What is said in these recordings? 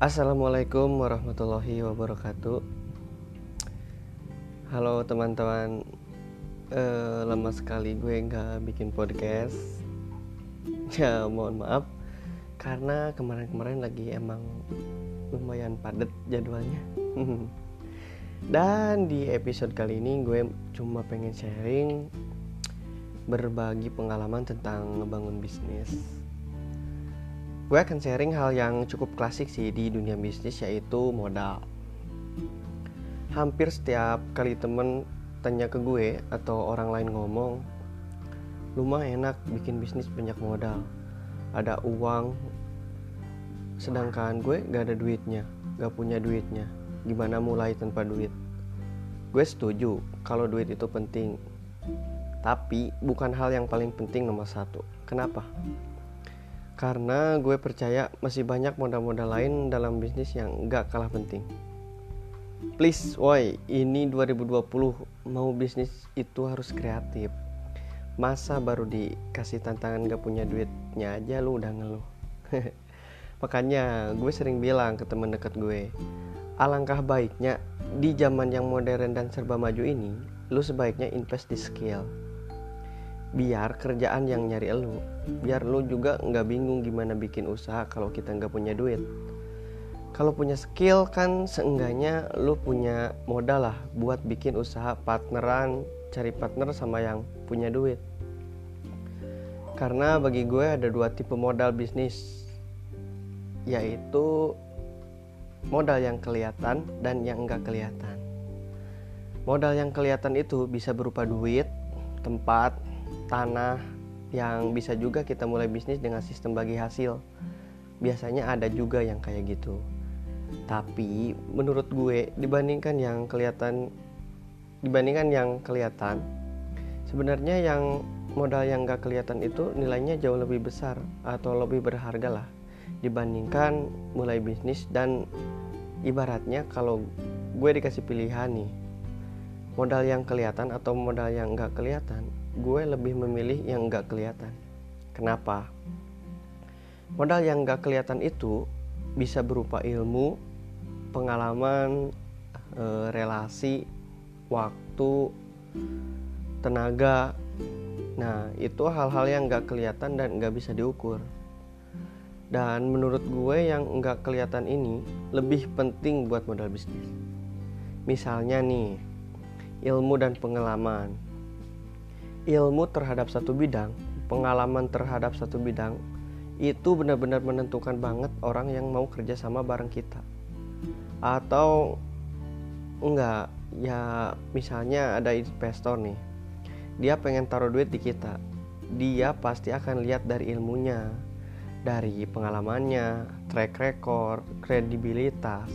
Assalamualaikum warahmatullahi wabarakatuh. Halo teman-teman, uh, lama sekali gue nggak bikin podcast. Ya mohon maaf, karena kemarin-kemarin lagi emang lumayan padat jadwalnya. Dan di episode kali ini gue cuma pengen sharing berbagi pengalaman tentang ngebangun bisnis gue akan sharing hal yang cukup klasik sih di dunia bisnis yaitu modal. Hampir setiap kali temen tanya ke gue atau orang lain ngomong lu mah enak bikin bisnis banyak modal. Ada uang. Sedangkan gue gak ada duitnya gak punya duitnya. Gimana mulai tanpa duit? Gue setuju kalau duit itu penting. Tapi bukan hal yang paling penting nomor satu. Kenapa karena gue percaya masih banyak modal-modal lain dalam bisnis yang gak kalah penting. Please, woi, ini 2020 mau bisnis itu harus kreatif. Masa baru dikasih tantangan gak punya duitnya aja lu udah ngeluh. Makanya gue sering bilang ke temen deket gue, alangkah baiknya di zaman yang modern dan serba maju ini, lu sebaiknya invest di skill biar kerjaan yang nyari elu. Biar lu juga nggak bingung gimana bikin usaha kalau kita nggak punya duit. Kalau punya skill kan seenggaknya lu punya modal lah buat bikin usaha partneran cari partner sama yang punya duit. Karena bagi gue ada dua tipe modal bisnis yaitu modal yang kelihatan dan yang enggak kelihatan. Modal yang kelihatan itu bisa berupa duit tempat tanah yang bisa juga kita mulai bisnis dengan sistem bagi hasil. Biasanya ada juga yang kayak gitu. Tapi menurut gue dibandingkan yang kelihatan dibandingkan yang kelihatan sebenarnya yang modal yang gak kelihatan itu nilainya jauh lebih besar atau lebih berharga lah dibandingkan mulai bisnis dan ibaratnya kalau gue dikasih pilihan nih modal yang kelihatan atau modal yang gak kelihatan gue lebih memilih yang gak kelihatan. Kenapa? Modal yang gak kelihatan itu bisa berupa ilmu, pengalaman, e, relasi, waktu, tenaga. Nah, itu hal-hal yang gak kelihatan dan gak bisa diukur. Dan menurut gue yang gak kelihatan ini lebih penting buat modal bisnis. Misalnya nih, ilmu dan pengalaman ilmu terhadap satu bidang, pengalaman terhadap satu bidang itu benar-benar menentukan banget orang yang mau kerja sama bareng kita. Atau enggak, ya misalnya ada investor nih. Dia pengen taruh duit di kita. Dia pasti akan lihat dari ilmunya, dari pengalamannya, track record, kredibilitas,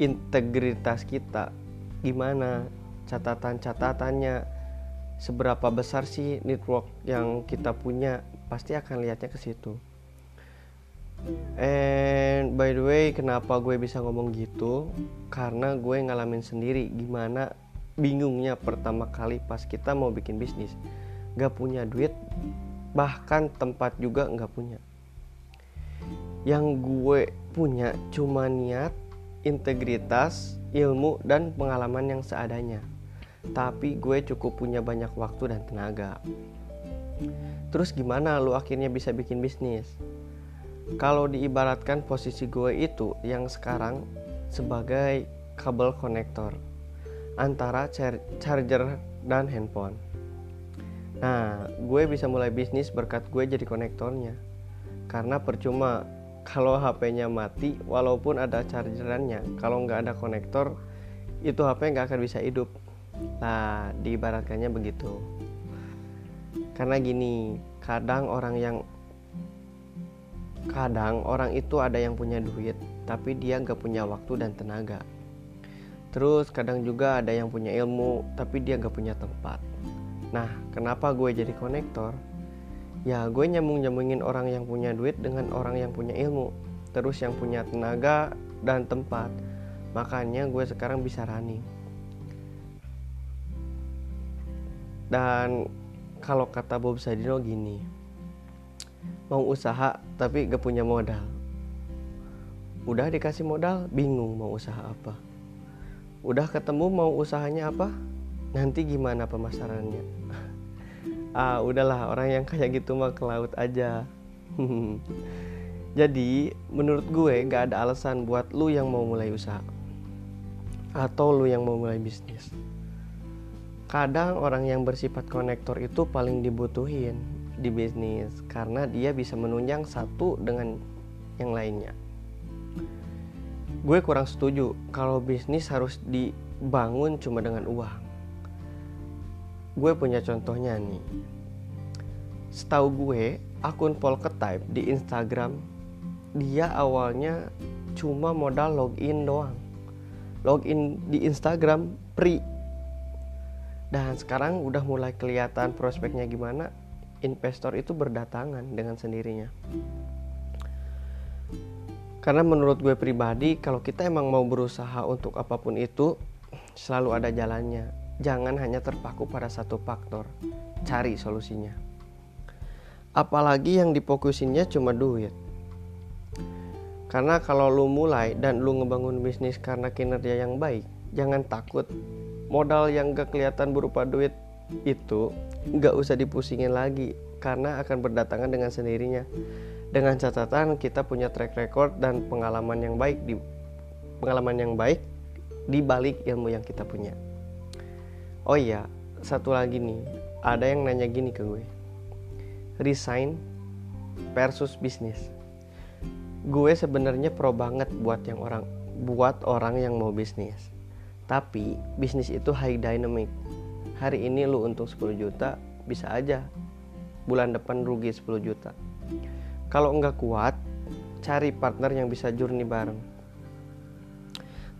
integritas kita, gimana catatan-catatannya, seberapa besar sih network yang kita punya pasti akan lihatnya ke situ. And by the way kenapa gue bisa ngomong gitu? Karena gue ngalamin sendiri gimana bingungnya pertama kali pas kita mau bikin bisnis. Gak punya duit bahkan tempat juga gak punya. Yang gue punya cuma niat integritas ilmu dan pengalaman yang seadanya tapi gue cukup punya banyak waktu dan tenaga. Terus gimana lu akhirnya bisa bikin bisnis? Kalau diibaratkan posisi gue itu yang sekarang sebagai kabel konektor antara charger dan handphone. Nah, gue bisa mulai bisnis berkat gue jadi konektornya. Karena percuma kalau HP-nya mati, walaupun ada chargerannya, kalau nggak ada konektor, itu HP nggak akan bisa hidup. Nah, diibaratkannya begitu. Karena gini, kadang orang yang kadang orang itu ada yang punya duit, tapi dia gak punya waktu dan tenaga. Terus kadang juga ada yang punya ilmu, tapi dia gak punya tempat. Nah, kenapa gue jadi konektor? Ya, gue nyambung-nyambungin orang yang punya duit dengan orang yang punya ilmu, terus yang punya tenaga dan tempat. Makanya gue sekarang bisa running. Dan kalau kata Bob Sadino gini mau usaha tapi gak punya modal. Udah dikasih modal bingung mau usaha apa. Udah ketemu mau usahanya apa nanti gimana pemasarannya? Ah udahlah orang yang kayak gitu mah ke laut aja. Jadi menurut gue gak ada alasan buat lu yang mau mulai usaha. Atau lu yang mau mulai bisnis kadang orang yang bersifat konektor itu paling dibutuhin di bisnis karena dia bisa menunjang satu dengan yang lainnya. Gue kurang setuju kalau bisnis harus dibangun cuma dengan uang. Gue punya contohnya nih. Setahu gue, akun Polketype di Instagram dia awalnya cuma modal login doang. Login di Instagram free. Dan sekarang udah mulai kelihatan prospeknya gimana investor itu berdatangan dengan sendirinya. Karena menurut gue pribadi, kalau kita emang mau berusaha untuk apa pun itu, selalu ada jalannya. Jangan hanya terpaku pada satu faktor, cari solusinya. Apalagi yang difokusinnya cuma duit. Karena kalau lu mulai dan lu ngebangun bisnis karena kinerja yang baik, jangan takut modal yang gak kelihatan berupa duit itu nggak usah dipusingin lagi karena akan berdatangan dengan sendirinya. Dengan catatan kita punya track record dan pengalaman yang baik di pengalaman yang baik di balik ilmu yang kita punya. Oh iya satu lagi nih. Ada yang nanya gini ke gue. Resign versus bisnis. Gue sebenarnya pro banget buat yang orang buat orang yang mau bisnis tapi bisnis itu high dynamic. Hari ini lu untung 10 juta bisa aja. Bulan depan rugi 10 juta. Kalau enggak kuat cari partner yang bisa journey bareng.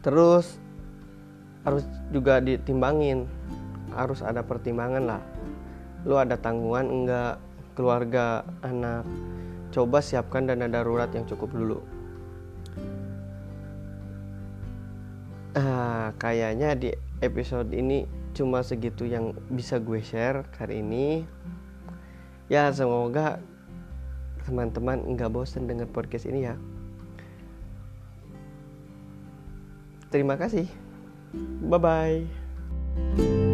Terus harus juga ditimbangin. Harus ada pertimbangan lah. Lu ada tanggungan enggak keluarga anak. Coba siapkan dana darurat yang cukup dulu ah kayaknya di episode ini cuma segitu yang bisa gue share kali ini. Ya semoga teman-teman nggak bosen dengan podcast ini ya. Terima kasih. Bye bye